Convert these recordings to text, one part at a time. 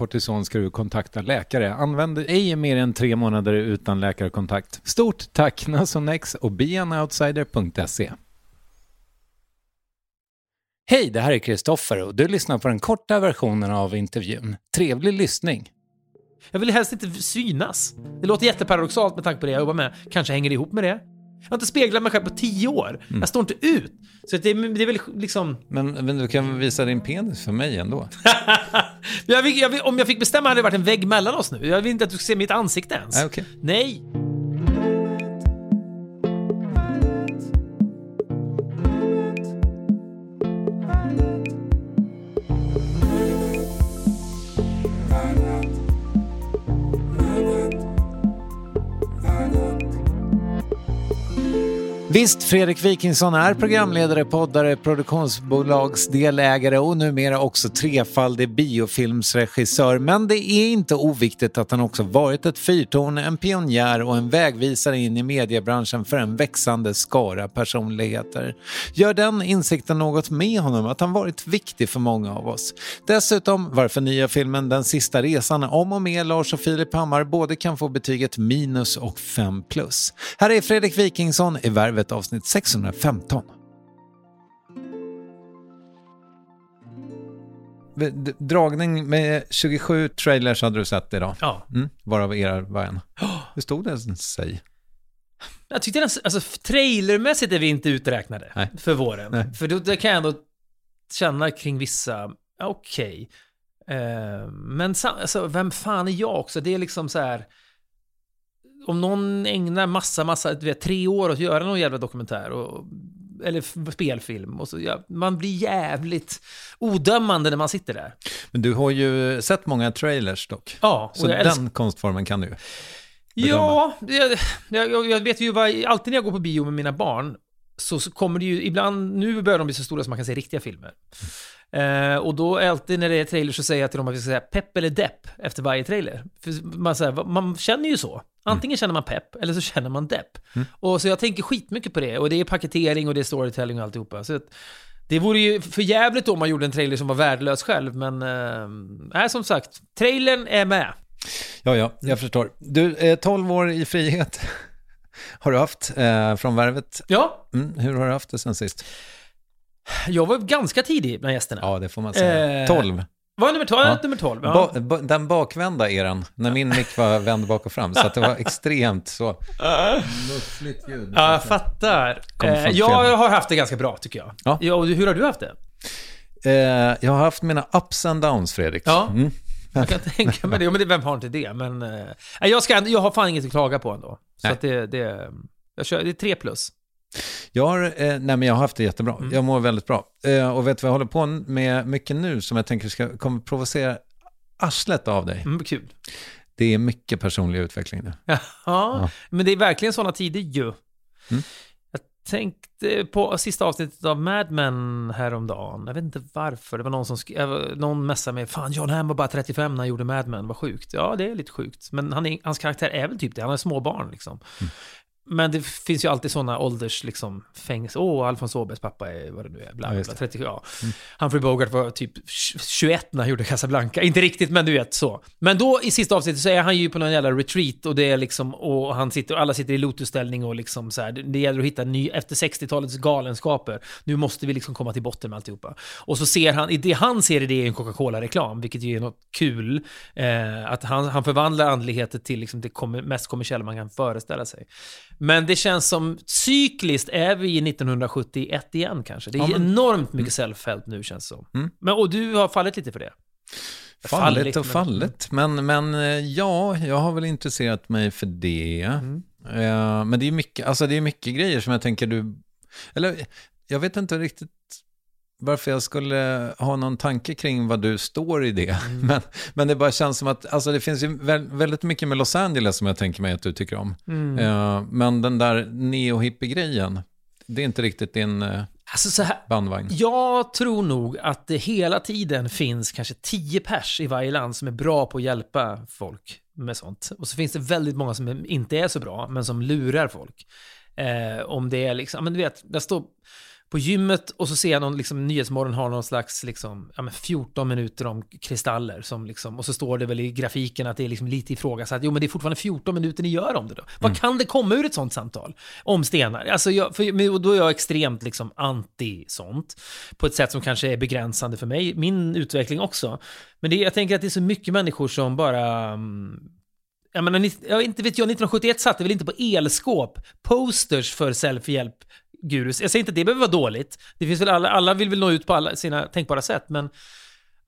kortison ska du kontakta läkare. Använd ej mer än tre månader utan läkarkontakt. Stort tack Nasonex och beanoutsider.se. Hej, det här är Kristoffer och du lyssnar på den korta versionen av intervjun. Trevlig lyssning! Jag vill helst inte synas. Det låter jätteparadoxalt med tanke på det jag jobbar med. Kanske hänger det ihop med det. Jag har inte speglat mig själv på tio år. Jag står inte ut. Så det, det är väl liksom... Men, men du kan visa din penis för mig ändå. jag vill, jag vill, om jag fick bestämma hade det varit en vägg mellan oss nu. Jag vill inte att du ska se mitt ansikte ens. Nej, okej. Nej. Visst, Fredrik Wikingsson är programledare, poddare, produktionsbolagsdelägare och numera också trefaldig biofilmsregissör. Men det är inte oviktigt att han också varit ett fyrtorn, en pionjär och en vägvisare in i mediebranschen för en växande skara personligheter. Gör den insikten något med honom att han varit viktig för många av oss. Dessutom varför nya filmen Den sista resan om och med Lars och Filip Hammar både kan få betyget minus och fem plus. Här är Fredrik Wikingsson i Värvet avsnitt 615. D- Dragning med 27 trailers hade du sett idag. Ja. Mm, varav era var en. Hur stod det sig? Jag tyckte den, alltså trailermässigt är vi inte uträknade Nej. för våren. Nej. För då, det kan jag ändå känna kring vissa, okej. Eh, men alltså, vem fan är jag också? Det är liksom så här. Om någon ägnar massa, massa, du vet, tre år åt att göra någon jävla dokumentär och, eller spelfilm och så, ja, man blir jävligt odömande när man sitter där. Men du har ju sett många trailers dock. Ja, Så den älskar konstformen kan du ju. Ja, jag, jag, jag vet ju vad, alltid när jag går på bio med mina barn så, så kommer det ju ibland, nu börjar de bli så stora så man kan se riktiga filmer. Eh, och då alltid när det är trailers så säger jag till dem att vi ska säga pepp eller depp efter varje trailer. För man, så här, man känner ju så. Antingen känner man pepp eller så känner man depp. Och så jag tänker skitmycket på det. Och det är paketering och det är storytelling och alltihopa. Så att, det vore ju för jävligt om man gjorde en trailer som var värdelös själv, men... Eh, som sagt, trailern är med. Ja, ja, jag förstår. Du, eh, 12 år i frihet har du haft eh, från Värvet. Ja, Mm, hur har du haft det sen sist? Jag var ganska tidig med gästerna. Ja, det får man säga. Eh, 12. Var jag nummer 12? Ja. Nummer 12 ja. Ba, ba, den bakvända eran, när min mick var vänd bak och fram, så att det var extremt så. Muffligt ljud. Ja, jag fattar. Eh, jag har haft det ganska bra, tycker jag. Ja. och hur har du haft det? Eh, jag har haft mina ups and downs, Fredrik. Ja. Mm. Jag kan tänka mig det. Ja, men det, vem har inte det? Men eh, jag, ska, jag har fan inget att klaga på ändå. Så det, det, jag kör, det är tre plus. Jag har, eh, nej men jag har haft det jättebra. Mm. Jag mår väldigt bra. Eh, och vet du vad jag håller på med mycket nu som jag tänker ska kommer provocera arslet av dig? Mm, kul. Det är mycket personlig utveckling nu. Ja, men det är verkligen sådana tider ju. Mm. Jag tänkte på sista avsnittet av Mad Men häromdagen. Jag vet inte varför. Det var någon som skrev, någon messade mig. Fan, John Hamm var bara 35 när han gjorde Mad Men. Vad sjukt. Ja, det är lite sjukt. Men han är, hans karaktär är väl typ det. Han är småbarn liksom. Mm. Men det finns ju alltid sådana ålders, liksom, fängelse. Åh, Alfons Åbergs pappa är vad det nu är. Bla, bla, bla, det. 30, ja. Humphrey Bogart var typ 21 när han gjorde Casablanca. Inte riktigt, men du vet så. Men då i sista avsnittet så är han ju på någon jävla retreat och det är liksom, och han sitter, alla sitter i lotusställning och liksom så här. Det, gäller att hitta ny, efter 60-talets galenskaper. Nu måste vi liksom komma till botten med alltihopa. Och så ser han, i det han ser i det är en Coca-Cola-reklam, vilket ju är något kul. Eh, att han, han förvandlar andligheter till liksom det mest kommersiella man kan föreställa sig. Men det känns som cykliskt är vi i 1971 igen kanske. Det är Ja, men- enormt mycket self-help nu känns det som. Mm. Men, och du har fallit lite för det? Fallit och fallit. Men, men eh, ja, jag har väl intresserat mig för det. Mm. Eh, men det är mycket, alltså det är mycket grejer som jag tänker du... Eller jag vet inte riktigt varför jag skulle ha någon tanke kring vad du står i det. Mm. Men, men det bara känns som att alltså det finns ju vä- väldigt mycket med Los Angeles som jag tänker mig att du tycker om. Mm. Eh, men den där neo-hippie-grejen, det är inte riktigt din eh, Alltså så här, bandvagn. Jag tror nog att det hela tiden finns kanske 10 pers i varje land som är bra på att hjälpa folk med sånt. Och så finns det väldigt många som inte är så bra, men som lurar folk. Eh, om det är liksom, men du vet, jag står på gymmet och så ser jag någon liksom, Nyhetsmorgon har någon slags liksom, ja, men 14 minuter om kristaller. Som liksom, och så står det väl i grafiken att det är liksom lite ifrågasatt. Jo, men det är fortfarande 14 minuter ni gör om det då. Vad kan det komma ur ett sånt samtal? Om stenar? Alltså, jag, för, då är jag extremt liksom, anti sånt. På ett sätt som kanske är begränsande för mig, min utveckling också. Men det, jag tänker att det är så mycket människor som bara... mm, jag menar, inte vet jag, 1971 satte väl inte på elskåp posters för selfie-hjälp gurus. Jag säger inte att det behöver vara dåligt. Det finns väl alla, alla vill väl nå ut på alla sina tänkbara sätt, men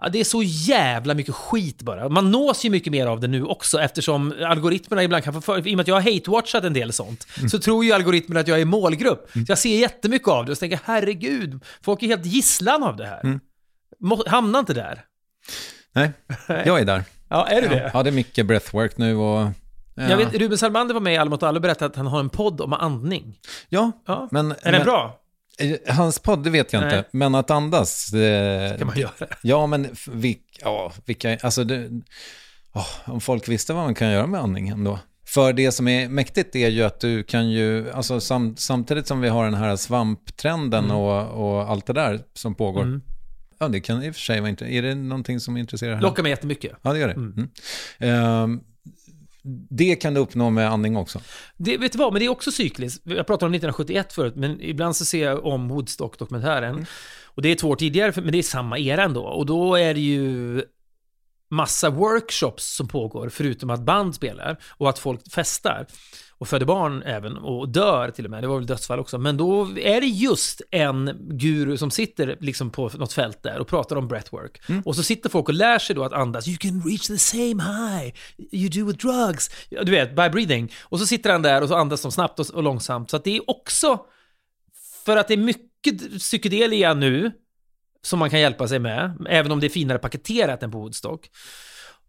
ja, det är så jävla mycket skit bara. Man nås ju mycket mer av det nu också eftersom algoritmerna ibland kan få för... I och med att jag har hate-watchat en del sånt, så tror ju algoritmerna att jag är målgrupp. Så jag ser jättemycket av det och så tänker herregud, folk är helt gisslan av det här. Må, hamna inte där. Nej, jag är där. Ja, är du det? Ja, det är mycket breathwork nu och... Ja, Jag vet, Ruben Salmander var med i Alla mot alla och berättade att han har en podd om andning. ja, Ja. men... Är den men, bra? eh, Hans podd, det vet jag Nej. inte. Men att andas... Eh, kan man göra. Ja, men vilk, ja, vilka... Alltså, det, åh, om folk visste vad man kan göra med andning ändå. För det som är mäktigt är ju att du kan ju, alltså sam, samtidigt som vi har den här svamptrenden och, och allt det där som pågår. Mm. Ja, det kan i och för sig vara intressant. Är det någonting som intresserar här? Lockar mig jättemycket. Ja, det gör det. Mm. Ehm, det kan du uppnå med andning också. Det, vet du vad, men det är också cykliskt. Jag pratade om 1971 förut, men ibland så ser jag om Woodstock-dokumentären. Och det är två år tidigare, men det är samma era ändå. Och då är det ju massa workshops som pågår, förutom att band spelar och att folk festar. Och föder barn även, och dör till och med. Det var väl dödsfall också. Men då är det just en guru som sitter liksom på något fält där och pratar om breathwork. Och så sitter folk och lär sig då att andas. You can reach the same high you do with drugs. Du vet, by breathing. Och så sitter han där och så andas de snabbt och, och långsamt. Så att det är också, för att det är mycket psykedelia nu, som man kan hjälpa sig med, även om det är finare paketerat än på Woodstock,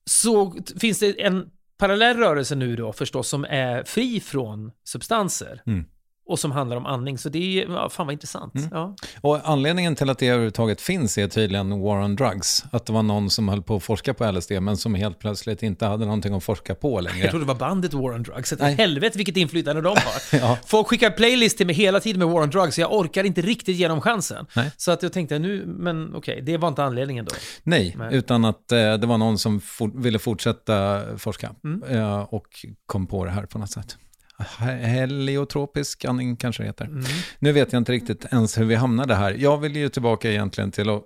så finns det en parallell rörelse nu då förstås som är fri från substanser. Mm och som handlar om andning. Så det är, ja, fan vad intressant. Mm. Ja. Och anledningen till att det överhuvudtaget finns är tydligen War on Drugs. Att det var någon som höll på att forska på LSD men som helt plötsligt inte hade någonting att forska på Jag längre. trodde det var bandet War on Drugs. Nej. Helvete vilket inflytande de har. Ja. Folk skickar playlist till mig hela tiden med War on Drugs, så jag orkar inte riktigt ge dem chansen. Nej. Så att jag tänkte, nu, men okej, det var inte anledningen då. Nej, Nej. utan att eh, det var någon som for, ville fortsätta forska Mm. eh, och kom på det här på något sätt. He- Heliotropisk andning kanske det heter. Mm. Nu vet jag inte riktigt ens hur vi hamnade här. Jag vill ju tillbaka egentligen till att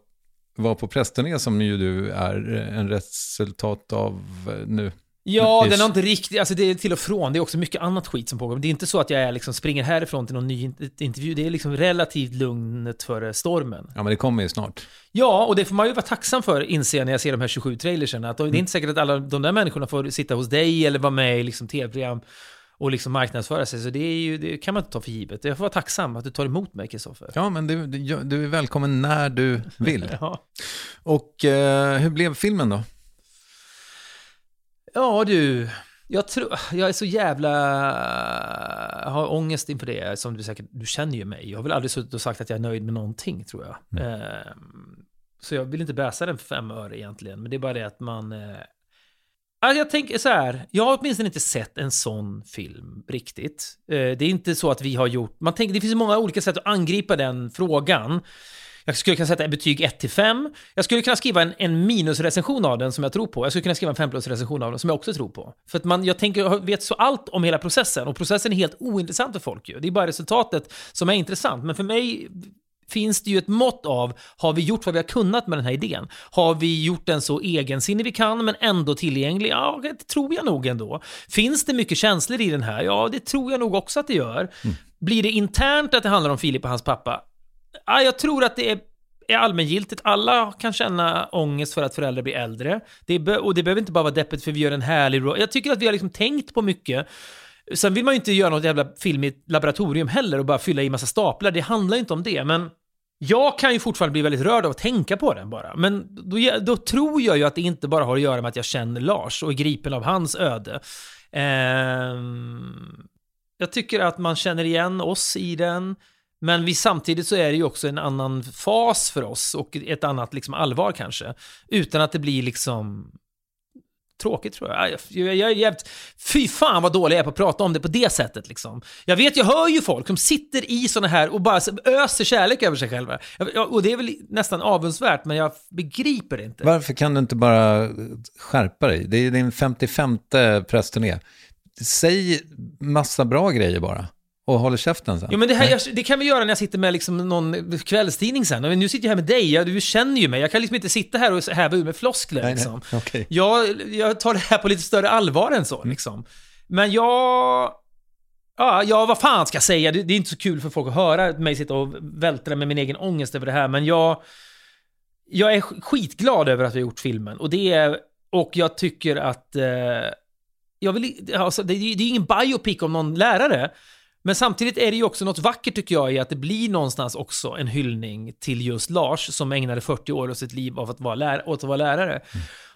vara på prästturné som ju du är eh, en resultat av eh, nu. Ja, Ish. den har inte riktigt, alltså det är till och från, det är också mycket annat skit som pågår. Men det är inte så att jag är liksom springer härifrån till någon ny in- intervju, det är liksom relativt lugnet före stormen. Ja, men det kommer ju snart. Ja, och det får man ju vara tacksam för, inser jag när jag ser de här 27 trailerserna. Att det är inte säkert att alla de där människorna får sitta hos dig eller vara med i liksom tv-program och liksom marknadsföra sig. Så det, är ju, det kan man inte ta för givet. Jag får vara tacksam att du tar emot mig, Kristoffer. Ja, men du, du, du är välkommen när du vill. Ja. Och eh, hur blev filmen då? Ja du, jag tror, jag är så jävla, jag har ångest inför det, som du säkert, du känner ju mig. Jag har väl aldrig suttit och sagt att jag är nöjd med någonting, tror jag. Mm. Ehm, så jag vill inte bäsa den för fem öre egentligen, men det är bara det att man... Eh, alltså jag tänker så här, jag har åtminstone inte sett en sån film riktigt. Eh, det är inte så att vi har gjort, man tänker, det finns många olika sätt att angripa den frågan. Jag skulle kunna sätta betyg 1-5. Jag skulle kunna skriva en, en minusrecension av den som jag tror på. Jag skulle kunna skriva en 5 plus recension av den som jag också tror på. För att man, jag tänker, jag vet så allt om hela processen och processen är helt ointressant för folk ju. Det är bara resultatet som är intressant. Men för mig finns det ju ett mått av, har vi gjort vad vi har kunnat med den här idén? Har vi gjort den så egensinnig vi kan, men ändå tillgänglig? Ja, det tror jag nog ändå. Finns det mycket känslor i den här? Ja, det tror jag nog också att det gör. Blir det internt att det handlar om Filip och hans pappa? Ja, jag tror att det är, är allmängiltigt. Alla kan känna ångest för att föräldrar blir äldre. Det och det behöver inte bara vara deppigt för vi gör en härlig... Jag tycker att vi har liksom tänkt på mycket. Sen vill man ju inte göra något jävla film i ett laboratorium heller och bara fylla i massa staplar. Det handlar ju inte om det, men jag kan ju fortfarande bli väldigt rörd av att tänka på den bara. Men då, då tror jag ju att det inte bara har att göra med att jag känner Lars och är gripen av hans öde. Ehm, jag tycker att man känner igen oss i den. Men vi, samtidigt så är det ju också en annan fas för oss och ett annat liksom allvar kanske. Utan att det blir liksom tråkigt tror jag. Jag, jag, jag. Fy fan vad dålig jag är på att prata om det på det sättet liksom. Jag vet, jag hör ju folk som sitter i såna här och bara öser kärlek över sig själva. Jag, och det är väl nästan avundsvärt, men jag begriper det inte. Varför kan du inte bara skärpa dig? Det är din 55 pressturné. Säg massa bra grejer bara. Och håll käften sen. Jo men det, här, jag, det kan vi göra när jag sitter med liksom någon kvällstidning sen. Men nu sitter jag här med dig, jag, du känner ju mig. Jag kan liksom inte sitta här och häva ur med floskler Nej, nej. liksom. Okej. Jag, jag tar det här på lite större allvar än så liksom. Men jag... Ja, ja, vad fan ska jag säga? Det, det är inte så kul för folk att höra mig sitta och vältra med min egen ångest över det här, men jag... Jag är skitglad över att vi har gjort filmen. Och det är... Och jag tycker att... Eh, jag vill, alltså, det, det är ingen biopic om någon lärare. Men samtidigt är det ju också något vackert tycker jag i att det blir någonstans också en hyllning till just Lars som ägnade 40 år av sitt liv av att vara lär, åt att vara lärare.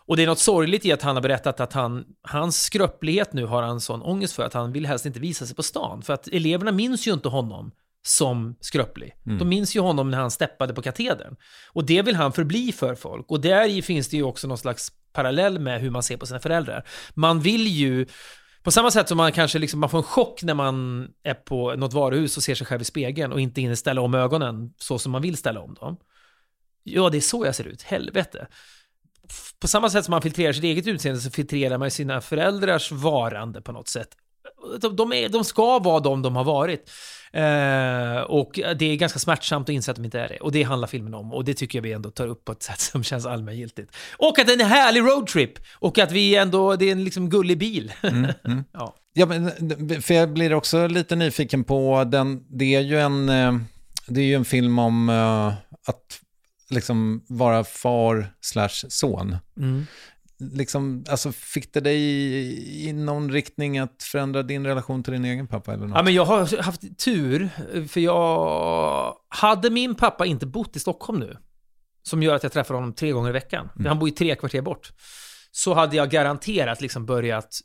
Och det är något sorgligt i att han har berättat att han, hans skröplighet nu har han sån ångest för att han vill helst inte visa sig på stan. För att eleverna minns ju inte honom som skröplig. De minns ju honom när han steppade på katedern. Och det vill han förbli för folk. Och där i finns det ju också någon slags parallell med hur man ser på sina föräldrar. Man vill ju på samma sätt som man kanske liksom, man får en chock när man är på något varuhus och ser sig själv i spegeln och inte hinner ställa om ögonen så som man vill ställa om dem. Ja, det är så jag ser ut. Helvete. På samma sätt som man filtrerar sitt eget utseende så filtrerar man ju sina föräldrars varande på något sätt. De, är, de ska vara de de har varit. Eh, och det är ganska smärtsamt att inse att de inte är det. Och det handlar filmen om. Och det tycker jag vi ändå tar upp på ett sätt som känns allmängiltigt. Och att det är en härlig roadtrip! Och att vi ändå, det är en liksom gullig bil. ja. Ja, men, för jag blir också lite nyfiken på den, det är ju en, eh, det är ju en film om eh, att liksom vara far slash son. Mm. Liksom, alltså fick det dig i, i någon riktning att förändra din relation till din egen pappa eller något? Ja, men jag har haft tur, för jag... Hade min pappa inte bott i Stockholm nu, som gör att jag träffar honom tre gånger i veckan, för han bor ju tre kvarter bort, så hade jag garanterat liksom börjat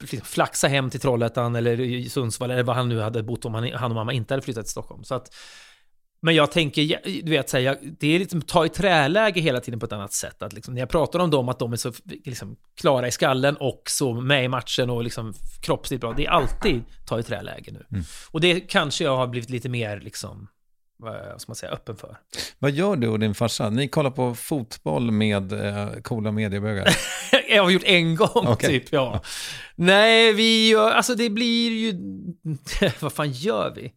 liksom flaxa hem till Trollhättan eller Sundsvall eller vad han nu hade bott om han, han och mamma inte hade flyttat till Stockholm. Så att, men jag tänker, du vet, så här, det är liksom ta i träläge hela tiden på ett annat sätt. Att liksom, när jag pratar om dem, att de är så liksom, klara i skallen och så med i matchen och liksom, kroppsligt bra. Det är alltid ta i träläge nu. Mm. Och det kanske jag har blivit lite mer liksom, vad ska man säga, öppen för. Vad gör du och din farsa? Ni kollar på fotboll med eh, coola mediebögar. jag har gjort en gång Okej. typ, ja. Nej, vi gör, alltså det blir ju, vad fan gör vi?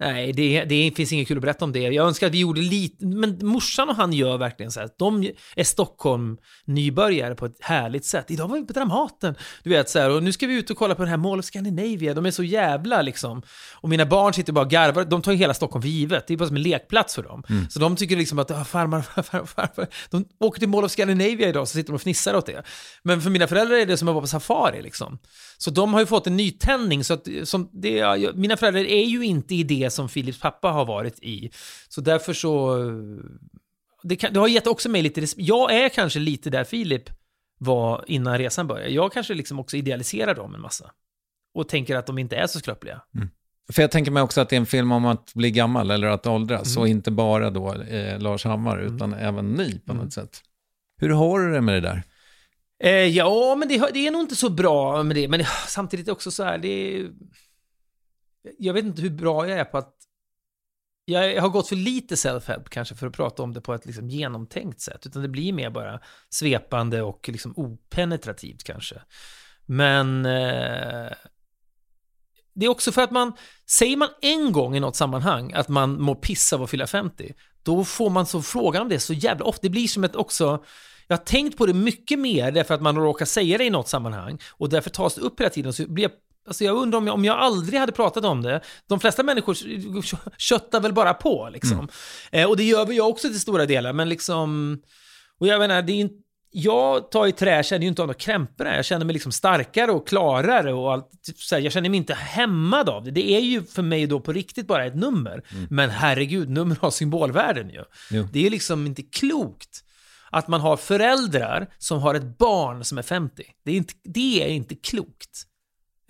Nej, det, det finns inget kul att berätta om det. Jag önskar att vi gjorde lite, men morsan och han gör verkligen så här. De är Stockholm-nybörjare på ett härligt sätt. Idag var vi på Dramaten, du vet så här, och nu ska vi ut och kolla på den här Mall of Scandinavia. De är så jävla liksom. Och mina barn sitter bara och garvar. De tar ju hela Stockholm för givet. Det är bara som en lekplats för dem. Så de tycker liksom att, ah, farmar, farfar, farfar. De åker till Mall of Scandinavia idag, så sitter de och fnissar åt det. Men för mina föräldrar är det som att vara på safari liksom. Så de har ju fått en nytändning. Så att, som det, mina föräldrar är ju inte i det som Philips pappa har varit i. Så därför så... Det, kan, det har gett också mig lite... res- Jag är kanske lite där Filip var innan resan började. Jag kanske liksom också idealiserar dem en massa. Och tänker att de inte är så skröpliga. För jag tänker mig också att det är en film om att bli gammal eller att åldras. Mm. Och inte bara då eh, Lars Hammar, utan även ni på något sätt. Hur har du det med det där? Eh, ja, men det, det är nog inte så bra med det. Men samtidigt också så här, det är... Jag vet inte hur bra jag är på att... Jag, jag har gått för lite self-help kanske för att prata om det på ett liksom genomtänkt sätt. Utan det blir mer bara svepande och liksom openetrativt kanske. Men... Eh, det är också för att man... Säger man en gång i något sammanhang att man mår pissa av att fylla 50, då får man så frågan om det så jävla ofta. Det blir som ett också... Jag har tänkt på det mycket mer därför att man råkar säga det i något sammanhang och därför tas det upp hela tiden. Så blir jag, alltså jag undrar om jag, om jag aldrig hade pratat om det. De flesta människor kö- köttar väl bara på liksom. Eh, och det gör väl jag också till stora delar, men liksom... Och jag menar, det är inte... Jag tar i trä, känner ju inte av några krämpor. Jag känner mig liksom starkare och klarare och allt. typ Så här, jag känner mig inte hämmad av det. Det är ju för mig då på riktigt bara ett nummer. Men herregud, nummer har symbolvärden ju. Jo. Det är liksom inte klokt att man har föräldrar som har ett barn som är 50. Det är inte, det är inte klokt.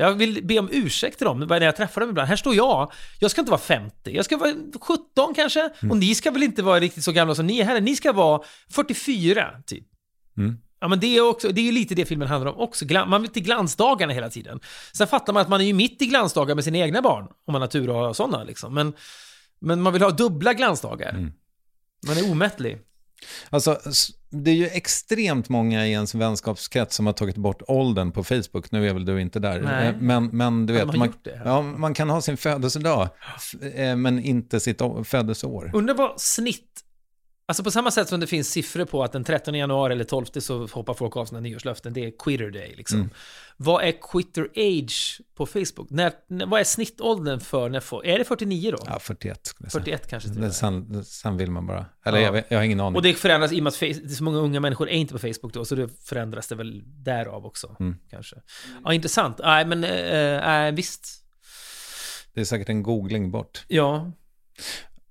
Jag vill be om ursäkt till dem när jag träffar dem ibland. Här står jag, jag ska inte vara 50, jag ska vara 17 kanske. Och ni ska väl inte vara riktigt så gamla som ni är heller. Ni ska vara 44, typ. Mm. Ja, men det är, också, det är ju lite det filmen handlar om också. Man vill till glansdagarna hela tiden. Sen fattar man att man är ju mitt i glansdagar med sina egna barn, om man har tur och har sådana liksom. Men, men man vill ha dubbla glansdagar. Man är omättlig. Alltså, det är ju extremt många i ens vänskapskrets som har tagit bort åldern på Facebook. Nu är väl du inte där. Nej. Eh, Men, men du vet, man, ja, man kan ha sin födelsedag, eh, men inte sitt födelseår. Undrar vad snitt... Alltså på samma sätt som det finns siffror på att den 13 januari eller 12 så hoppar folk av sina nyårslöften. Det är quitter day liksom. Mm. Vad är quitter age på Facebook? När, när, vad är snittåldern för när folk... Är det 49 då? Ja, 41 skulle jag säga. 41 kanske till Det, sen, sen vill man bara. Eller Ja. jag, vet- jag har ingen aning. Och det förändras i och med att face, det är så många unga människor är inte på Facebook då, så det förändras det väl därav också. Mm. Kanske. Ja, intressant. Nej, men äh, visst. Det är säkert en googling bort. Ja,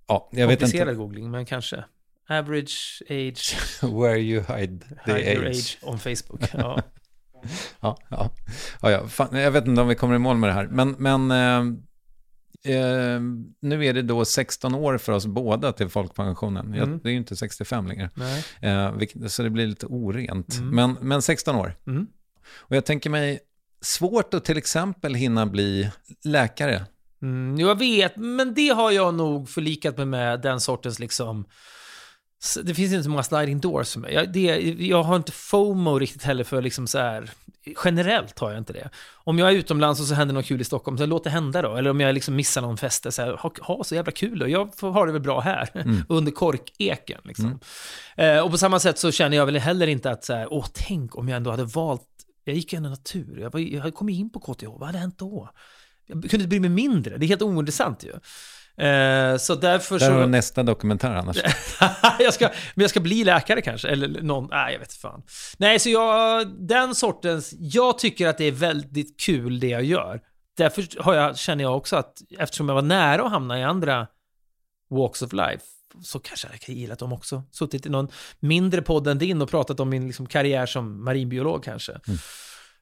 Ja, jag vet komplicerad inte. googling, men kanske. Average age, Where you hide the hide age. age on Facebook. Ja. Ja, ja. ja, ja. Fan, jag vet inte om vi kommer i mål med det här. Men, men eh, eh, nu är det då 16 år för oss båda till folkpensionen. Jag, Mm. det är ju inte 65 längre. Eh, vilket, så det blir lite orent. Mm. Men, men 16 år. Mm. Och jag tänker mig, svårt att till exempel hinna bli läkare. Mm, jag vet, men det har jag nog förlikat mig med, den sortens liksom... Det finns inte så många sliding doors för mig. Jag, det, jag har inte FOMO riktigt heller för liksom så här... Generellt har jag inte det. Om jag är utomlands och så händer något kul i Stockholm, så låt det hända då. Eller om jag liksom missar någon fest, så här, ha, ha så jävla kul då. Jag får ha det väl bra här, under korkeken. Liksom. Eh, och på samma sätt så känner jag väl heller inte att så här, åh, tänk om jag ändå hade valt... Jag gick ju ändå natur, jag, var, jag hade kommit in på KTH, vad hade hänt då? Jag kunde inte bry mig mindre, det är helt ointressant ju. Eh, så därför Där har du så... nästa dokumentär annars. jag ska, men jag ska bli läkare kanske, eller någon, nej jag vet fan. Nej, så jag, den sortens, jag tycker att det är väldigt kul det jag gör. Därför har jag, känner jag också att, eftersom jag var nära att hamna i andra walks of life, så kanske jag kan gilla dem också. Suttit i någon mindre podd än din och pratat om min liksom, karriär som marinbiolog kanske.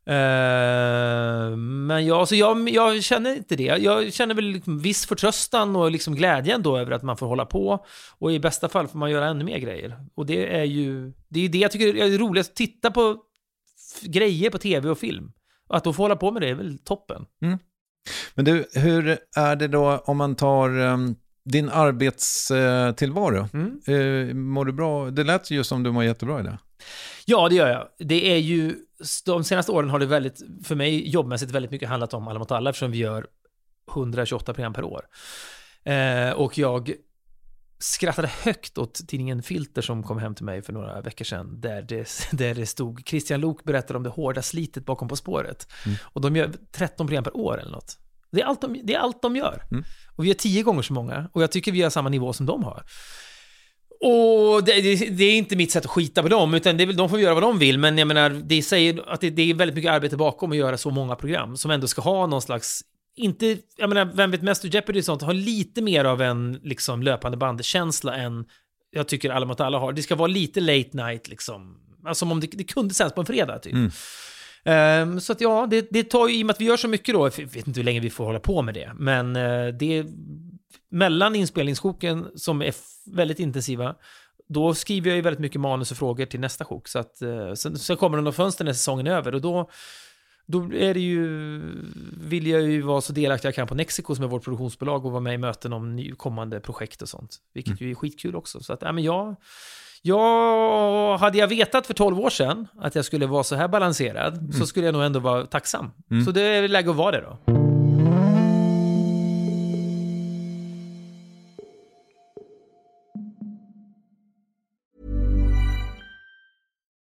Eh, men jag, alltså jag, jag känner inte det. Jag känner väl liksom viss förtröstan och liksom glädjen då över att man får hålla på. Och i bästa fall får man göra ännu mer grejer. Och det är ju det, är det jag tycker är roligast. Att titta på grejer på tv och film. Att då få hålla på med det är väl toppen. Mm. Men du, hur är det då om man tar um, din arbetstillvaro? Mm. Uh, mår du bra? Det lät ju som du mår jättebra i det. Ja, det gör jag. Det är ju, de senaste åren har det väldigt, för mig jobbmässigt väldigt mycket handlat om Alla mot alla eftersom vi gör 128 program per år. Eh, och jag skrattade högt åt tidningen Filter som kom hem till mig för några veckor sedan. Där det, där det stod Christian Lok berättar om det hårda slitet bakom På spåret. Mm. Och de gör 13 program per år eller något. Det är allt de, det är allt de gör. Mm. Och vi har tio gånger så många. Och jag tycker vi har samma nivå som de har. Och det, det, det, är inte mitt sätt att skita på dem, utan det är väl, de får göra vad de vill. Men jag menar, det säger att det, det är väldigt mycket arbete bakom att göra så många program som ändå ska ha någon slags inte, jag menar, Vem vet mest och Jeopardy och sånt har lite mer av en liksom löpande bandkänsla än jag tycker Alla mot alla har. Det ska vara lite late night liksom. Alltså om det, det kunde sändas på en fredag typ. Mm. Um, så att ja, det, det tar ju, i och med att vi gör så mycket då, jag vet inte hur länge vi får hålla på med det, men uh, det mellan inspelningssjoken som är väldigt intensiva, då skriver jag ju väldigt mycket manus och frågor till nästa sjok. Så att, uh, sen, sen kommer de fönster när säsongen är över och då då är det ju, vill jag ju vara så delaktig jag kan på Nexico som är vårt produktionsbolag och vara med i möten om kommande projekt och sånt. Vilket mm. ju är skitkul också. Så att, ja men jag, jag, hade jag vetat för 12 år sedan att jag skulle vara så här balanserad mm. så skulle jag nog ändå vara tacksam. Mm. Så det är läge att vara det då.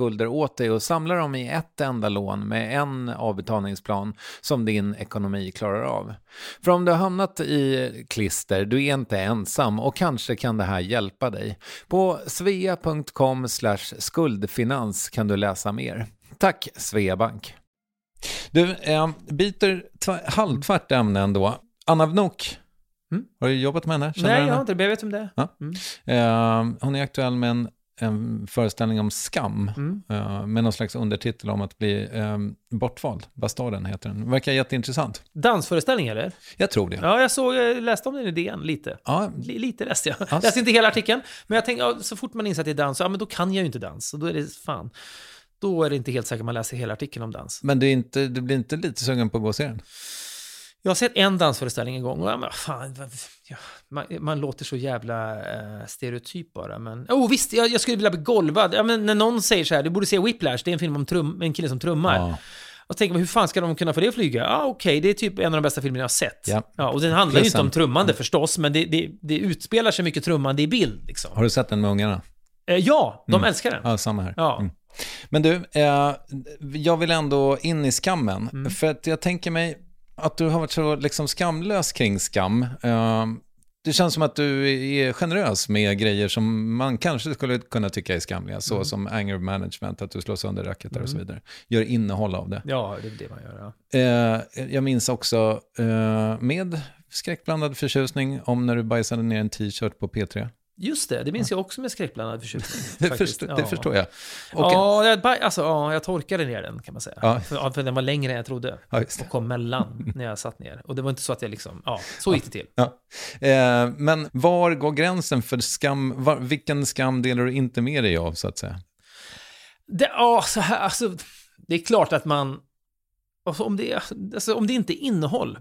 skulder åt dig och samla dem i ett enda lån med en avbetalningsplan som din ekonomi klarar av. För om du har hamnat i klister, du är inte ensam och kanske kan det här hjälpa dig. På svea.com skuldfinans kan du läsa mer. Tack Sveabank. Du, eh, byter halvtvärt ämne ändå. Anna Wnok, mm. har du jobbat med henne? Känner Nej, jag har inte det, jag vet om det är. Ja. Mm. Eh, hon är aktuell med en en föreställning om skam Mm. eh, med någon slags undertitel om att bli eh, bortvald. Bastarden heter den. Verkar jätteintressant. Dansföreställning eller? Jag tror det. Ja, jag såg, jag läste om den idén lite. Ja, Li- Lite läste jag. Ja. Läste inte hela artikeln, men jag tänkte, ja, så fort man inser att det är dans, ja men då kan jag ju inte dans. Och då är det fan, då är det inte helt säkert man läser hela artikeln om dans. men du, är inte, du blir inte lite sugen på att gå och se den? Jag har sett en dansföreställning en gång och ja, men fan, ja, man, man låter så jävla eh, stereotyp bara. Men, oh visst, jag, jag skulle vilja bli golvad. Ja, men när någon säger så här, du borde se Whiplash, det är en film om trum, en kille som trummar. Ja. Och tänker man, hur fan ska de kunna få det att flyga? Ja, ah, okej, det är typ en av de bästa filmerna jag har sett. Ja. och den handlar ju inte om trummande förstås, men det, det, det utspelar sig mycket trummande i bild. Liksom. Har du sett den med ungarna? Eh, ja, de Mm. älskar den. Ja, samma här. Ja. Mm. Men du, eh, jag vill ändå in i skammen. Mm. För att jag tänker mig att du har varit så liksom skamlös kring skam. Eh, det känns som att du är generös med grejer som man kanske skulle kunna tycka är skamliga. Så Mm. som anger management, att du slår sönder racketar och så vidare. Gör innehåll av det. Ja, det är det man gör. Ja. Eh, jag minns också eh, med skräckblandad förtjusning om när du bajsade ner en t-shirt på P3. Just det, det minns jag också med skräckblandad förtjusning. Det, faktiskt. förstår, det Ja. förstår jag. Och, Ja, jag, alltså, ja, jag torkade ner den kan man säga. Ja. För, ja, för den var längre än jag trodde. Ja. Och kom mellan när jag satt ner. Och det var inte så att jag liksom, ja, så gick det till. Ja. Eh, men var går gränsen för skam? Var, vilken skam delar du inte med dig av, så att säga? Det, ja, så här, alltså, det är klart att man... Alltså, om, det, alltså, om det inte är innehåll.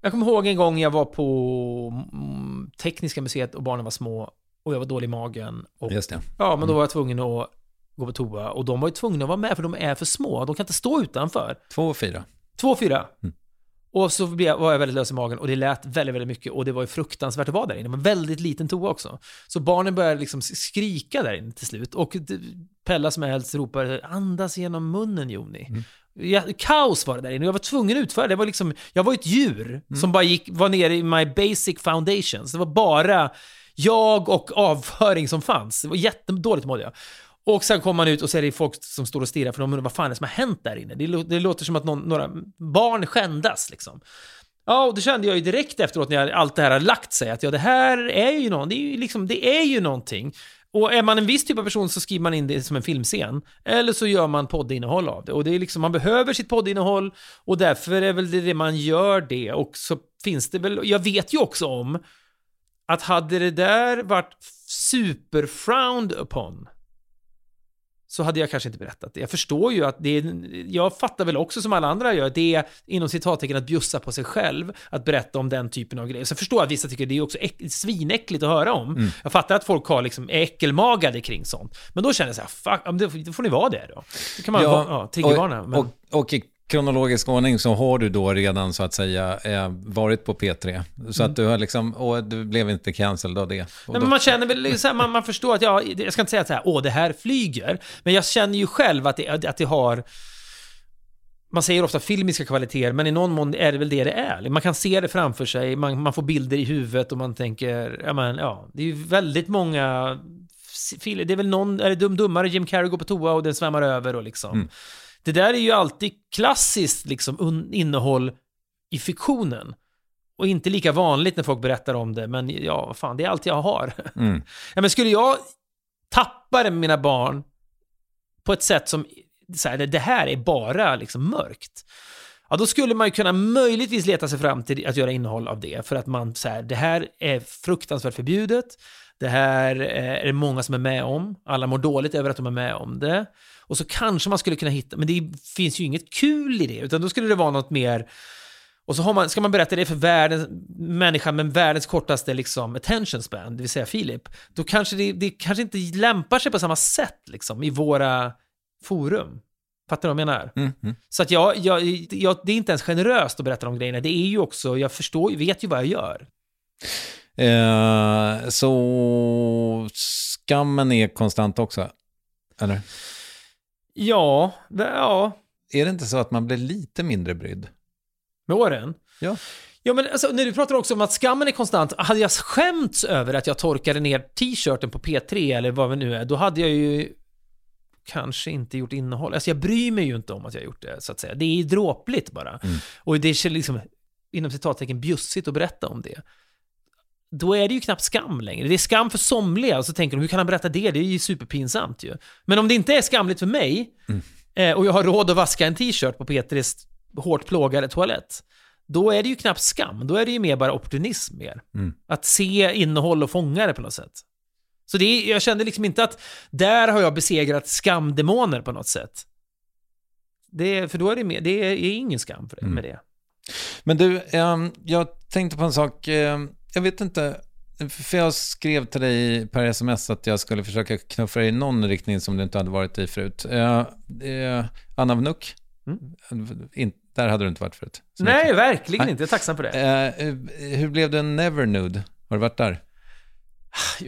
Jag kommer ihåg en gång jag var på mm, Tekniska museet och barnen var små och jag var dålig i magen. Och, Just det. ja, men då var jag tvungen att gå på toa och de var ju tvungna att vara med för de är för små. De kan inte stå utanför. Två och fyra. Två, fyra. Och så var jag väldigt lös i magen och det lät väldigt, väldigt mycket och det var ju fruktansvärt att vara där inne. Det var en väldigt liten toa också. Så barnen började liksom skrika där inne till slut och Pella som är äldst ropade andas genom munnen Joni. Ja, kaos var det där inne och jag var tvungen att utföra det. det var liksom, jag var ett djur som bara gick, var nere i my basic foundations. Det var bara jag och avföring som fanns. Det var jättedåligt mådde jag. Och sen kommer man ut och så är det folk som står och stirrar för de undrar vad fan är det som har hänt där inne. Det, det låter som att någon, några barn skändas liksom. Ja, och det kände jag ju direkt efteråt när allt det här har lagt sig, att ja, det här är ju någon, det är ju liksom, det är ju någonting. Och är man en viss typ av person så skriver man in det som en filmscen. Eller så gör man poddinnehåll av det. Och det är liksom, man behöver sitt poddinnehåll och därför är väl det det man gör det. Och så finns det väl, jag vet ju också om att hade det där varit super frowned upon så hade jag kanske inte berättat det. Jag förstår ju att det är, jag fattar väl också som alla andra gör, det är inom citattecken att bjussa på sig själv, att berätta om den typen av grejer. Så jag förstår att vissa tycker det är också äck, svinäckligt att höra om. Mm. Jag fattar att folk har liksom är äckelmagade kring sånt. Men då känner jag så här, fuck, då, får ni vara det då. Då kan man ja, ja, triggervarna. Och, och i kronologisk ordning så har du då redan så att säga eh, varit på P3. Så att du har liksom, och du blev inte cancelled av det. Och Mm. Nej, men man känner väl, liksom, man, man förstår att, ja, jag ska inte säga så här, åh, det här flyger. Men jag känner ju själv att det, att det har... Man säger ofta filmiska kvaliteter, men i någon mån är det väl det det är. Man kan se det framför sig, man, man får bilder i huvudet och man tänker, ja men ja, det är ju väldigt många... Det är väl någon, är det Dum Dummare, Jim Carrey går på toa och den svämmar över och liksom. Mm. Det där är ju alltid klassiskt liksom innehåll i fiktionen. Och inte lika vanligt när folk berättar om det, men ja, fan, det är allt jag har. Mm. Ja, men skulle jag tappa det med mina barn på ett sätt som, så här, det här är bara liksom mörkt. Ja, då skulle man ju kunna möjligtvis leta sig fram till att göra innehåll av det. För att man, så här, det här är fruktansvärt förbjudet. Det här eh, är det många som är med om. Alla mår dåligt över att de är med om det. Och så kanske man skulle kunna hitta, men det finns ju inget kul i det, utan då skulle det vara något mer och så man, ska man berätta det för världens, människan med världens kortaste liksom, attention span, det vill säga Filip, då kanske det, det kanske inte lämpar sig på samma sätt liksom, i våra forum. Fattar du vad jag menar? Mm, mm. Så att jag, jag, jag, det är inte ens generöst att berätta de grejerna, det är ju också, jag förstår, vet ju vad jag gör. Eh, så skammen är konstant också? Eller? Ja, det- ja, Är det inte så att man blir lite mindre brydd? med åren. Ja. Ja, men alltså, när du pratar också om att skammen är konstant, hade jag skämts över att jag torkade ner t-shirten på P3 eller vad det nu är, då hade jag ju kanske inte gjort innehåll. Alltså jag bryr mig ju inte om att jag gjort det, så att säga. Det är ju dråpligt bara. Och det är liksom, inom citattecken, bjussigt att berätta om det. Då är det ju knappt skam längre. Det är skam för somliga, och så tänker de, hur kan han berätta det? Det är ju superpinsamt ju. Men om det inte är skamligt för mig, eh, och jag har råd att vaska en t-shirt på Petris hårt plågade toalett, då är det ju knappt skam. Då är det ju mer bara opportunism mer. Att se innehåll och fånga det på något sätt. Så det är, jag kände liksom inte att där har jag besegrat skamdemoner på något sätt. Det, för då är det, mer, det är, ingen skam för det, med det. Men du, ehm, jag tänkte på en sak. Jag vet inte, för jag skrev till dig per sms att jag skulle försöka knuffa dig i någon riktning som du inte hade varit i förut. Uh, uh, Anna Vnuk, In, där hade du inte varit förut. Nej, mycket. verkligen Nej. inte. Jag är tacksam för det. Eh, eh, hur blev det Never Nude? Har du varit där?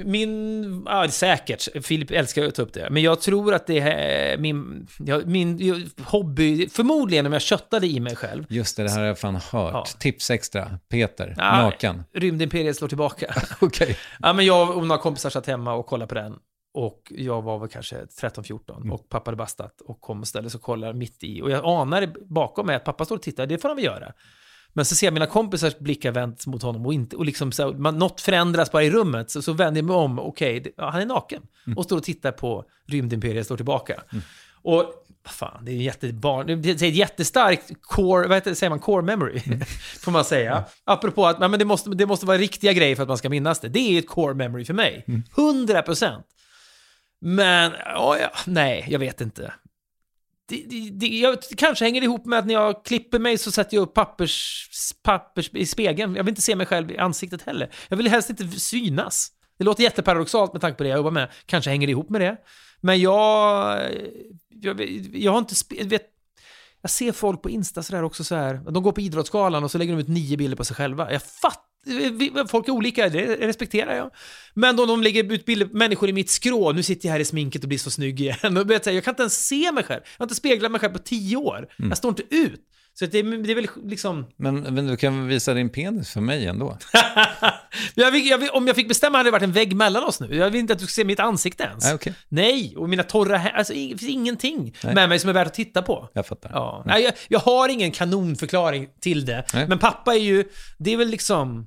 Min, ja säkert, Filip älskar att ta upp det. Men jag tror att det är min, ja, min hobby, förmodligen om jag köttade i mig själv. Just det, det här har jag fan hört. Ja. Tips extra, Peter, Ja, naken. Rymdimperiet slår tillbaka. Okej. ja, men jag och några kompisar satt hemma och kollade på den. Och jag var väl kanske 13-14 och pappa hade bastat och kom och ställde sig och kollade mitt i. Och jag anade bakom mig att pappa står och tittar, det får han väl göra. Men så ser jag mina kompisars blickar vänds mot honom och, inte, och liksom så, man, något förändras bara i rummet. Så, så vänder jag mig om, okej, ja, han är naken. Och står och tittar på Rymdimperiet står tillbaka. Och vad fan, det är jättebarn, det är ett jättestarkt core, vad heter, säger man, core memory, får man säga. Apropå att men det, måste, det måste vara riktiga grejer för att man ska minnas det. Det är ett core memory för mig. 100 procent. Men, ja, ja, nej, jag vet inte. Det, det, det, jag, det kanske hänger ihop med att när jag klipper mig så sätter jag upp pappers, pappers i spegeln. Jag vill inte se mig själv i ansiktet heller. Jag vill helst inte synas. Det låter jätteparadoxalt med tanke på det jag jobbar med. Kanske hänger det ihop med det. Men jag... Jag, jag har inte... Vet, jag ser folk på Insta sådär också så här. De går på Idrottsgalan och så lägger de ut nio bilder på sig själva. Jag fattar. Folk är olika, det respekterar jag. Men då de lägger ut bilder på människor i mitt skrå, nu sitter jag här i sminket och blir så snygg igen. Och jag, kan inte ens se mig själv. Jag har inte speglat mig själv på tio år. Jag står inte ut. Så det, det är väl liksom... Men, men du kan visa din penis för mig ändå? jag vill, jag vill, om jag fick bestämma hade det varit en vägg mellan oss nu. Jag vill inte att du ska se mitt ansikte ens. Nej, okej. Nej, och mina torra hä- Alltså, det finns ingenting Nej. med mig som är värt att titta på. Jag fattar. Ja. Nej, jag, jag har ingen kanonförklaring till det. Nej. Men pappa är ju, det är väl liksom...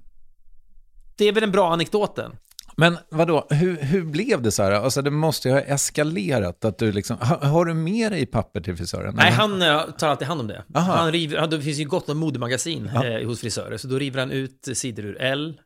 Det är väl den bra anekdoten. Men vadå, hur, hur blev det så här? Alltså det måste ju ha eskalerat att du liksom, har, har du med dig papper till frisören? Nej, han eh, tar alltid hand om det. Aha. Han river, det finns ju gott om modemagasin eh, hos frisörer, så då river han ut sidor ur L.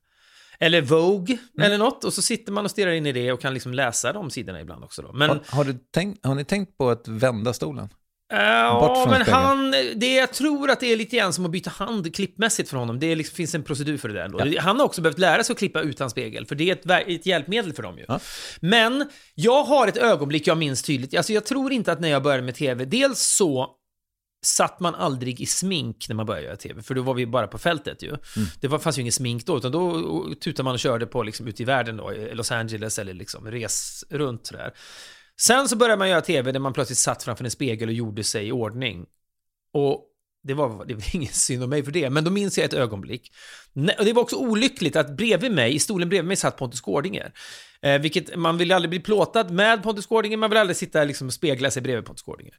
Eller Vogue, Mm. eller något. Och så sitter man och stirrar in i det och kan liksom läsa de sidorna ibland också då. Men... Har, har, du tänkt, har ni tänkt på att vända stolen? Ja, Bort från men han, det, jag tror att det är lite grann som att byta hand klippmässigt för honom. Det liksom, finns en procedur för det där ändå. Han har också behövt lära sig att klippa utan spegel, för det är ett, ett hjälpmedel för dem ju. Ja. Men jag har ett ögonblick jag minns tydligt. Alltså jag tror inte att när jag började med tv, dels så satt man aldrig i smink när man började göra tv, för då var vi bara på fältet ju. Det var, fanns ju ingen smink då, utan då tutade man och körde på liksom ute i världen då, Los Angeles eller liksom res runt sådär. Sen så började man göra tv där man plötsligt satt framför en spegel och gjorde sig i ordning. Och det var, det var ingen synd om mig för det, men då minns jag ett ögonblick. Och det var också olyckligt att bredvid mig, i stolen bredvid mig, satt Pontus Gårdinger. Eh, vilket, man vill aldrig bli plåtad med Pontus Gårdinger, man vill aldrig sitta liksom och spegla sig bredvid Pontus Gårdinger.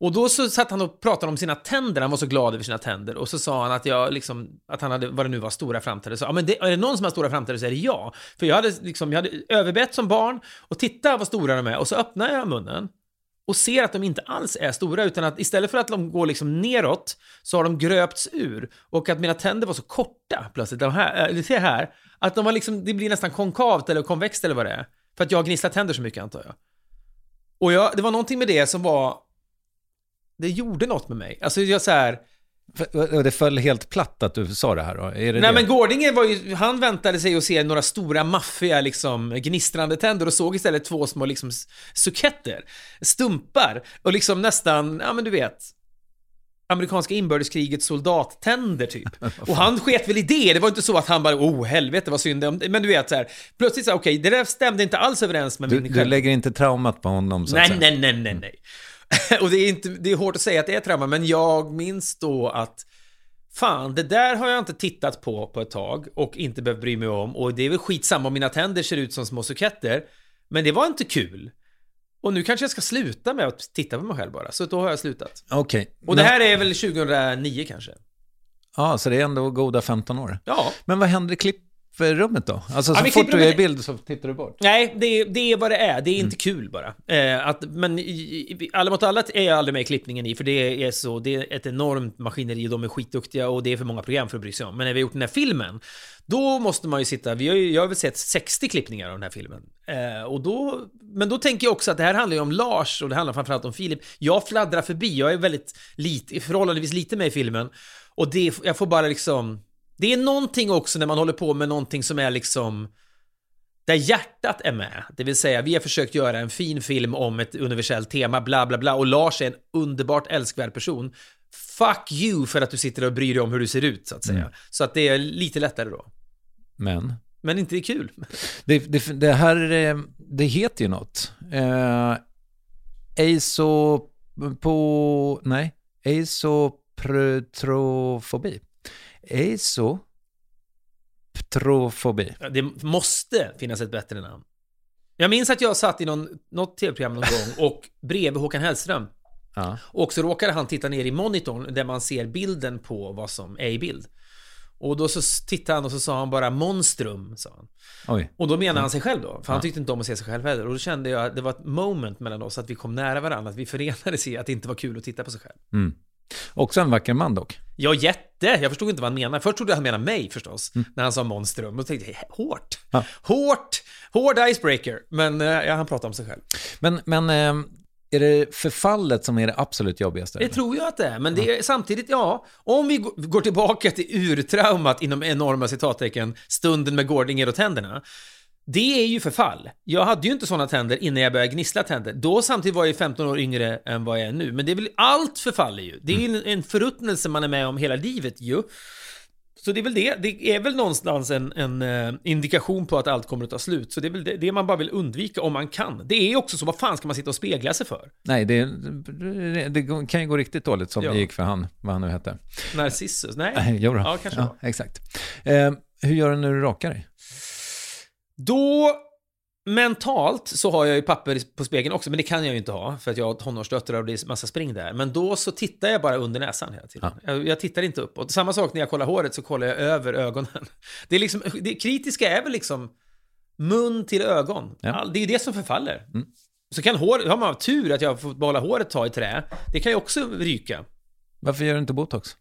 Och då så satt han och pratade om sina tänder, han var så glad över sina tänder. Och så sa han att jag liksom, att han hade, vad det nu var, stora framtänder. Så, ja men det, är det någon som har stora framtänder så är det jag. För jag hade liksom, jag hade överbett som barn, och titta vad stora de är. Och så öppnar jag munnen, och ser att de inte alls är stora, utan att istället för att de går liksom neråt, så har de gröpts ur. Och att mina tänder var så korta plötsligt, de här, eh, äh, du ser här, att de var liksom, det blir nästan konkavt eller konvext eller vad det är. För att jag har gnisslat tänder så mycket antar jag. Och jag, det var någonting med det som var, det gjorde något med mig. Alltså jag så här, Det föll helt platt att du sa det här då? Det Nej det? men Gårdinger var ju, han väntade sig att se några stora maffiga liksom gnistrande tänder och såg istället två små liksom suketter, stumpar och liksom nästan, ja men du vet, amerikanska inbördeskrigets soldattänder typ. Och han sket väl i det, det var inte så att han bara, oh helvete vad synd om men du vet så här, plötsligt så okej, det där stämde inte alls överens med Du, min du lägger inte traumat på honom så att Nej, säga? nej, nej, nej, nej. och det är, inte, det är hårt att säga att det är trauma, men jag minns då att Fan, det där har jag inte tittat på på ett tag och inte behövt bry mig om och det är väl skitsamma om mina tänder ser ut som små suketter. Men det var inte kul. Och nu kanske jag ska sluta med att titta på mig själv bara, så då har jag slutat. Okej. Och det här är väl 2009 kanske? Ja, så det är ändå goda 15 år. Ja, Men vad händer i klipp, klipprummet då? Alltså så Ja, fort du är i bild så tittar du bort? Nej, det är, det är vad det är. Det är Mm. inte kul bara. Eh, att, men i, i, alla mot alla är jag aldrig med i klippningen i, för det är, så, det är ett enormt maskineri och de är skitduktiga och det är för många program för att bry sig om. Men när vi har gjort den här filmen, då måste man ju sitta, vi har ju, jag har väl sett 60 klippningar av den här filmen. Eh, och då, men då tänker jag också att det här handlar ju om Lars och det handlar framförallt om Filip. Jag fladdrar förbi, jag är väldigt lite, förhållandevis lite med i filmen. Och det, jag får bara liksom... Det är någonting också när man håller på med någonting som är liksom där hjärtat är med. Det vill säga, vi har försökt göra en fin film om ett universellt tema, bla bla bla, och Lars är en underbart älskvärd person. Fuck you för att du sitter och bryr dig om hur du ser ut, så att säga. Så att det är lite lättare då. Men? Men inte det är kul. Det, det, det här, eh, det heter ju något. Eh, eiso... På... Nej. Eisoprotrofobi. Eiso... Trofobi. Ja, Det måste finnas ett bättre namn. Jag minns att jag satt i någon, något tv-program någon gång och bredvid Håkan Hellström. Ja. Och så råkade han titta ner i monitorn där man ser bilden på vad som är i bild. Och då så tittade han och så sa han bara monstrum, sa han. Oj. Och då menar han sig själv då, för han tyckte inte om att se sig själv heller. Och då kände jag att det var ett moment mellan oss, att vi kom nära varandra, att vi förenades i att det inte var kul att titta på sig själv. Mm. Också en vacker man dock. Ja, jätte! Jag förstod inte vad han menade. Först trodde jag han menade mig förstås, när han sa monstrum. Och tänkte jag, hårt! Ja. Hårt! Hård icebreaker! Men eh, ja, han pratade om sig själv. Men, men eh, är det förfallet som är det absolut jobbigaste? Det tror jag att det är, men det är samtidigt, ja, om vi gå- går tillbaka till urtraumat inom enorma citattecken, stunden med Gårdinger och tänderna. Det är ju förfall. Jag hade ju inte sådana tänder innan jag började gnissla tänder. Då samtidigt var jag ju 15 år yngre än vad jag är nu. Men det är väl, allt förfaller ju. Det är ju en, en förruttnelse man är med om hela livet ju. Så det är väl det. Det är väl någonstans en, en eh, indikation på att allt kommer att ta slut. Så det är väl det, det man bara vill undvika om man kan. Det är också så, vad fan ska man sitta och spegla sig för? Nej, det, det kan ju gå riktigt dåligt som Ja. det gick för han, vad han nu hette. Narcissus? Nej? Nej, jo då. Ja, kanske ja, Exakt. Eh, hur gör du när du rakar dig? Då, mentalt, så har jag ju papper på spegeln också, men det kan jag ju inte ha, för att jag har tonårsdöttrar och det är massa spring där. Men då så tittar jag bara under näsan hela tiden. Jag, jag tittar inte uppåt. Samma sak när jag kollar håret, så kollar jag över ögonen. Det, är liksom, det kritiska är väl liksom mun till ögon. Ja. Det är ju det som förfaller. Så kan hår, har man tur att jag får behålla håret tag i trä, det kan ju också ryka. Varför gör du inte botox?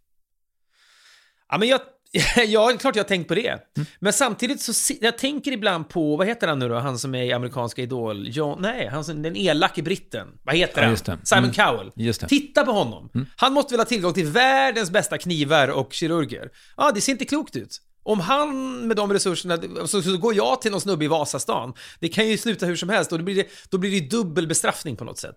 Ja, men jag, ja, klart jag har tänkt på det. Men samtidigt så jag tänker ibland på, vad heter han nu då, han som är i amerikanska Idol? John, nej, han som, den elake britten. Vad heter Ja, han? det. Simon Mm. Cowell. Det. Titta på honom. Han måste väl ha tillgång till världens bästa knivar och kirurger. Ja, det ser inte klokt ut. Om han med de resurserna, så, så går jag till någon snubbe i Vasastan. Det kan ju sluta hur som helst och då blir det, då blir det dubbel bestraffning på något sätt.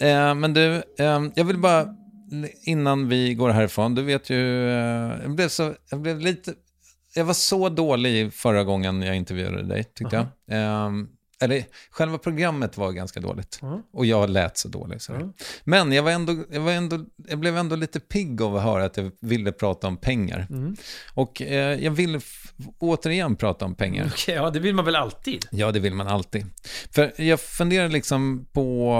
Eh, men du, eh, jag vill bara, innan vi går härifrån, du vet ju, eh, jag blev så, jag blev lite, jag var så dålig förra gången jag intervjuade dig, tyckte jag. Eh, eller själva programmet var ganska dåligt. Och jag lät så dålig. Så. Men jag, var ändå, jag, var ändå, jag blev ändå lite pigg av att höra att jag ville prata om pengar. Och eh, jag vill f- återigen prata om pengar. Okej, ja, det vill man väl alltid. Ja, det vill man alltid. För jag funderar liksom på...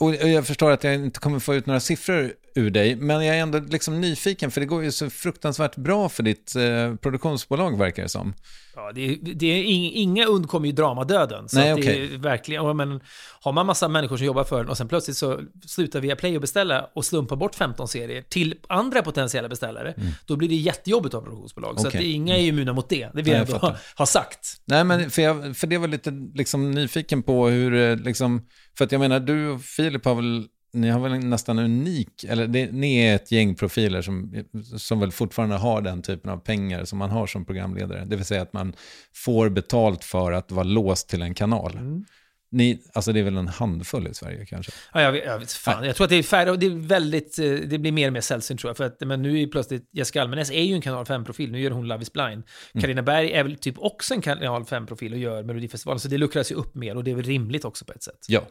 Och jag förstår att jag inte kommer få ut några siffror ur dig, men jag är ändå liksom nyfiken, för det går ju så fruktansvärt bra för ditt eh, produktionsbolag, verkar det som. Ja, det det är ing, inga undkommer ju dramadöden. Så Nej, att det okej. är verkligen, men har man massa människor som jobbar för den och sen plötsligt så slutar via Play och beställa och slumpa bort 15 serier till andra potentiella beställare, då blir det jättejobbigt att ha produktionsbolag. Så att Mm. Det, inga är immuna mot det. Det vill Nej, jag jag ändå ha, ha sagt. Nej, men för, jag, för det var lite liksom nyfiken på hur, eh, liksom, för att jag menar, du och Filip har väl, ni har väl nästan unik, eller det, ni är ett gäng profiler som, som väl fortfarande har den typen av pengar som man har som programledare. Det vill säga att man får betalt för att vara låst till en kanal. Mm. Ni, alltså det är väl en handfull i Sverige kanske? Ja, jag, vet- jag, vet, fan, jag tror att det är färre och det är väldigt, eh, det blir mer och mer sällsynt tror jag. För att, men nu är ju plötsligt, Jessica Almenäs är ju en kanal 5-profil, nu gör hon Love is blind. Carina Berg är väl typ också en kanal 5-profil och gör Melodifestivalen, så det luckras ju upp mer och det är väl rimligt också på ett sätt. Ja.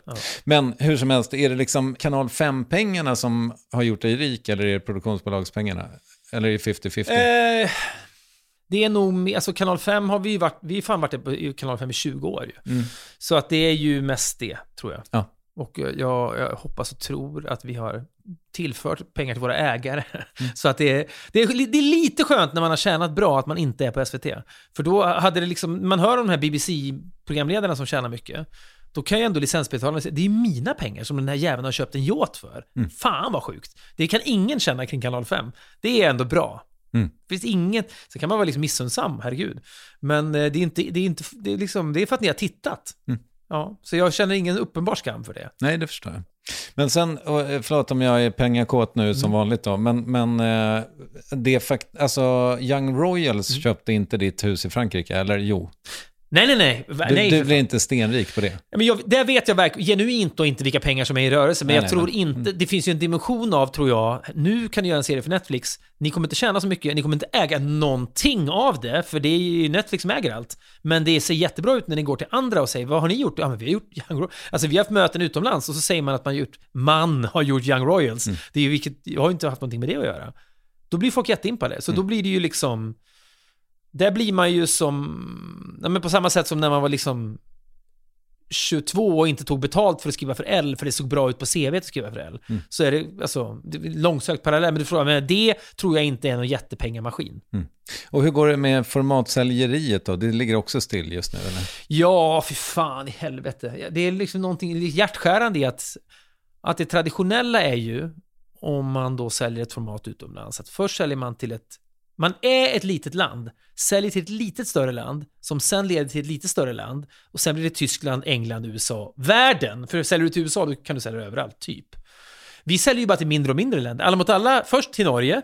Men hur som helst, är det liksom kanal 5-pengarna som har gjort dig rik eller är det produktionsbolagspengarna? Eller är det 50-50? Eh, det är nog, alltså kanal 5 har vi ju varit, vi har fan varit på kanal 5 i 20 år ju. Så att det är ju mest det, tror jag. Ja. Och jag, jag hoppas och tror att vi har tillfört pengar till våra ägare. Så att det är, det, är, det är lite skönt när man har tjänat bra att man inte är på SVT. För då hade det liksom, man hör om de här BBC-programledarna som tjänar mycket. Då kan ju ändå licensbetalarna säga, det är mina pengar som den här jäveln har köpt en yacht för. Fan vad sjukt. Det kan ingen känna kring kanal 5. Det är ändå bra. Mm. Det finns inget, så kan man vara liksom missunnsam, herregud. Men eh, det är inte, det är inte, det är liksom, det är för att ni har tittat. Mm. Ja, så jag känner ingen uppenbar skam för det. Nej, det förstår jag. Men sen, eh, förlåt om jag är pengakåt nu som Mm. vanligt då, men, men eh, det fakt alltså Young Royals Mm. köpte inte ditt hus i Frankrike, eller jo? Nej, nej, nej. Du, nej du blir inte stenrik på det. men jag, det vet jag verkligen genuint och inte vilka pengar som är i rörelse, men Nej, jag nej, tror nej. Mm. inte, det finns ju en dimension av, tror jag, nu kan du göra en serie för Netflix, ni kommer inte tjäna så mycket, ni kommer inte äga någonting av det, för det är ju Netflix som äger allt. Men det ser jättebra ut när ni går till andra och säger, vad har ni gjort? Ja, men vi har gjort Young Royals. Alltså vi har haft möten utomlands och så säger man att man har gjort, man har gjort Young Royals. Mm. Det är ju vilket, jag har ju inte haft någonting med det att göra. Då blir folk jätteimpade, så då Mm. blir det ju liksom, där blir man ju som, ja, men på samma sätt som när man var liksom 22 och inte tog betalt för att skriva för L, för det såg bra ut på CV att skriva för L. Mm. Så är det, alltså, det är långsökt parallell, men du frågar, men det tror jag inte är någon jättepengamaskin. Och hur går det med formatsäljeriet då? Det ligger också still just nu, eller? Ja, för fan i helvete. Det är liksom någonting hjärtskärande i att, att det traditionella är ju, om man då säljer ett format utomlands, att först säljer man till ett man är ett litet land, säljer till ett litet större land, som sen leder till ett lite större land, och sen blir det Tyskland, England, USA, världen. För säljer du till USA, då kan du sälja överallt, typ. Vi säljer ju bara till mindre och mindre länder. Alla mot alla, först till Norge,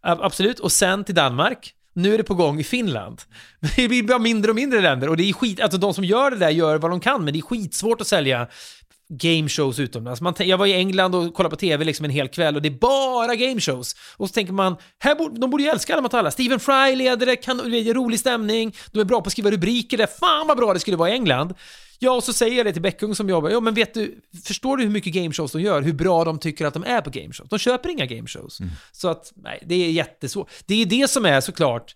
ab- absolut, och sen till Danmark. Nu är det på gång i Finland. Det blir bara mindre och mindre länder och det är skit, alltså de som gör det där gör vad de kan, men det är skitsvårt att sälja game shows utomlands. Man, jag var i England och kollade på tv liksom en hel kväll och det är bara game shows. Och så tänker man, här borde, de borde ju älska alla mot alla. Stephen Fry leder det, kan, det är rolig stämning, de är bra på att skriva rubriker där. Fan vad bra det skulle vara i England. Ja, och så säger jag det till Bäckung som jobbar. Ja, men vet du, förstår du hur mycket gameshows de gör? Hur bra de tycker att de är på gameshows? De köper inga gameshows. Så att, nej, det är jättesvårt. Det är det som är såklart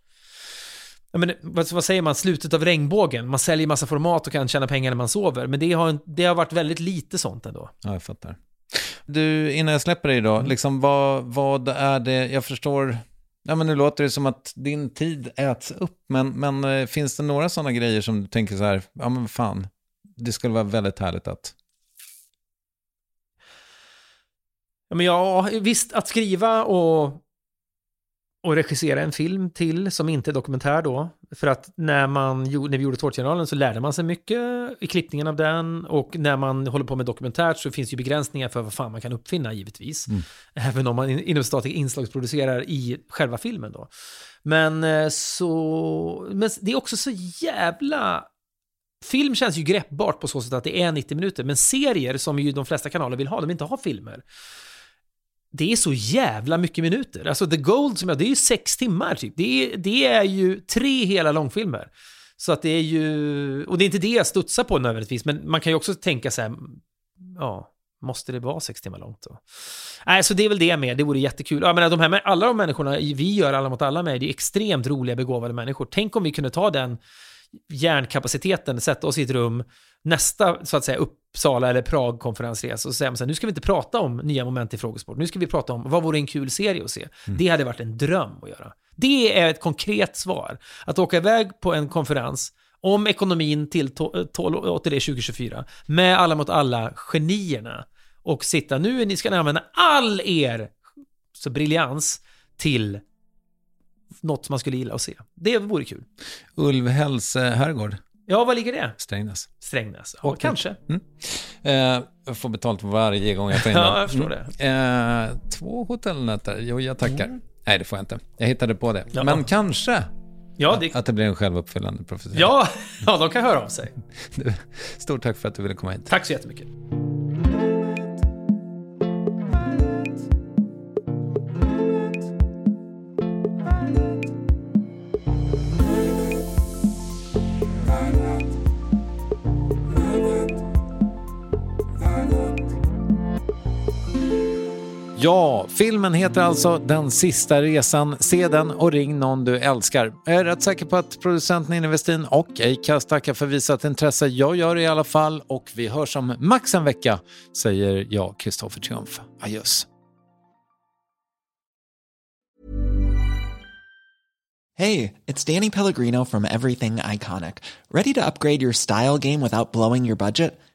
men, vad, säger man? Slutet av regnbågen. Man säljer massa format och kan tjäna pengar när man sover. Men det har, det har varit väldigt lite sånt ändå. Ja, jag fattar. Du, innan jag släpper dig då, liksom vad, vad är det, jag förstår, ja men nu låter det som att din tid äts upp, men, men eh, finns det några sådana grejer som du tänker så här, ja men fan, det skulle vara väldigt härligt att, Ja, men ja, visst, att skriva och, och regissera en film till som inte är dokumentär då. För att när, man, när vi gjorde Tårtgeneralen så lärde man sig mycket i klippningen av den. Och när man håller på med dokumentärt så finns ju begränsningar för vad fan man kan uppfinna givetvis. Även om man in- inom statliga inslagsproducerar i själva filmen då. Men eh, så... Men det är också så jävla... Film känns ju greppbart på så sätt att det är 90 minuter, men serier som ju de flesta kanaler vill ha, de vill inte ha filmer det är så jävla mycket minuter. Alltså The Gold, som jag, det är ju sex timmar typ. Det är, det är ju tre hela långfilmer. Så att det är ju, och det är inte det jag studsar på nödvändigtvis, men man kan ju också tänka så här, ja, måste det vara sex timmar långt då? Nej, så det är väl det med, det vore jättekul. Jag menar, de här, alla de människorna vi gör alla mot alla med, det är extremt roliga, begåvade människor. Tänk om vi kunde ta den hjärnkapaciteten, sätta oss i ett rum, nästa, så att säga, Uppsala eller Prag-konferensresa och säga så här, nu ska vi inte prata om nya moment i frågesport, nu ska vi prata om vad vore en kul serie att se. Det hade varit en dröm att göra. Det är ett konkret svar. Att åka iväg på en konferens om ekonomin till, to- till det 2024 med alla mot alla genierna och sitta, nu ni ska använda all er så briljans till något man skulle gilla att se. Det vore kul. Ulvhälls herrgård, Ja, var ligger det? Strängnäs. Strängnäs? Ja, Okej. kanske. Eh, jag får betalt varje gång jag får in Ja, den. jag förstår det. Eh, två hotellnätter, jo jag tackar. Nej, det får jag inte. Jag hittade på det. Mm. Ja. Men kanske Ja, det, att det blir en självuppfyllande profetia. ja, ja, de kan höra av sig. Stort tack för att du ville komma hit. Tack så jättemycket. Ja, filmen heter alltså Den sista resan. Se den och ring någon du älskar. Jag är rätt säker på att producenten Westin och Acast tackar för visat intresse. Jag gör det i alla fall och vi hörs om max en vecka, säger jag, Kristoffer Triumf. Adjöss. det är Danny Pellegrino from Everything Iconic. Ready to upgrade your style game without blowing your budget?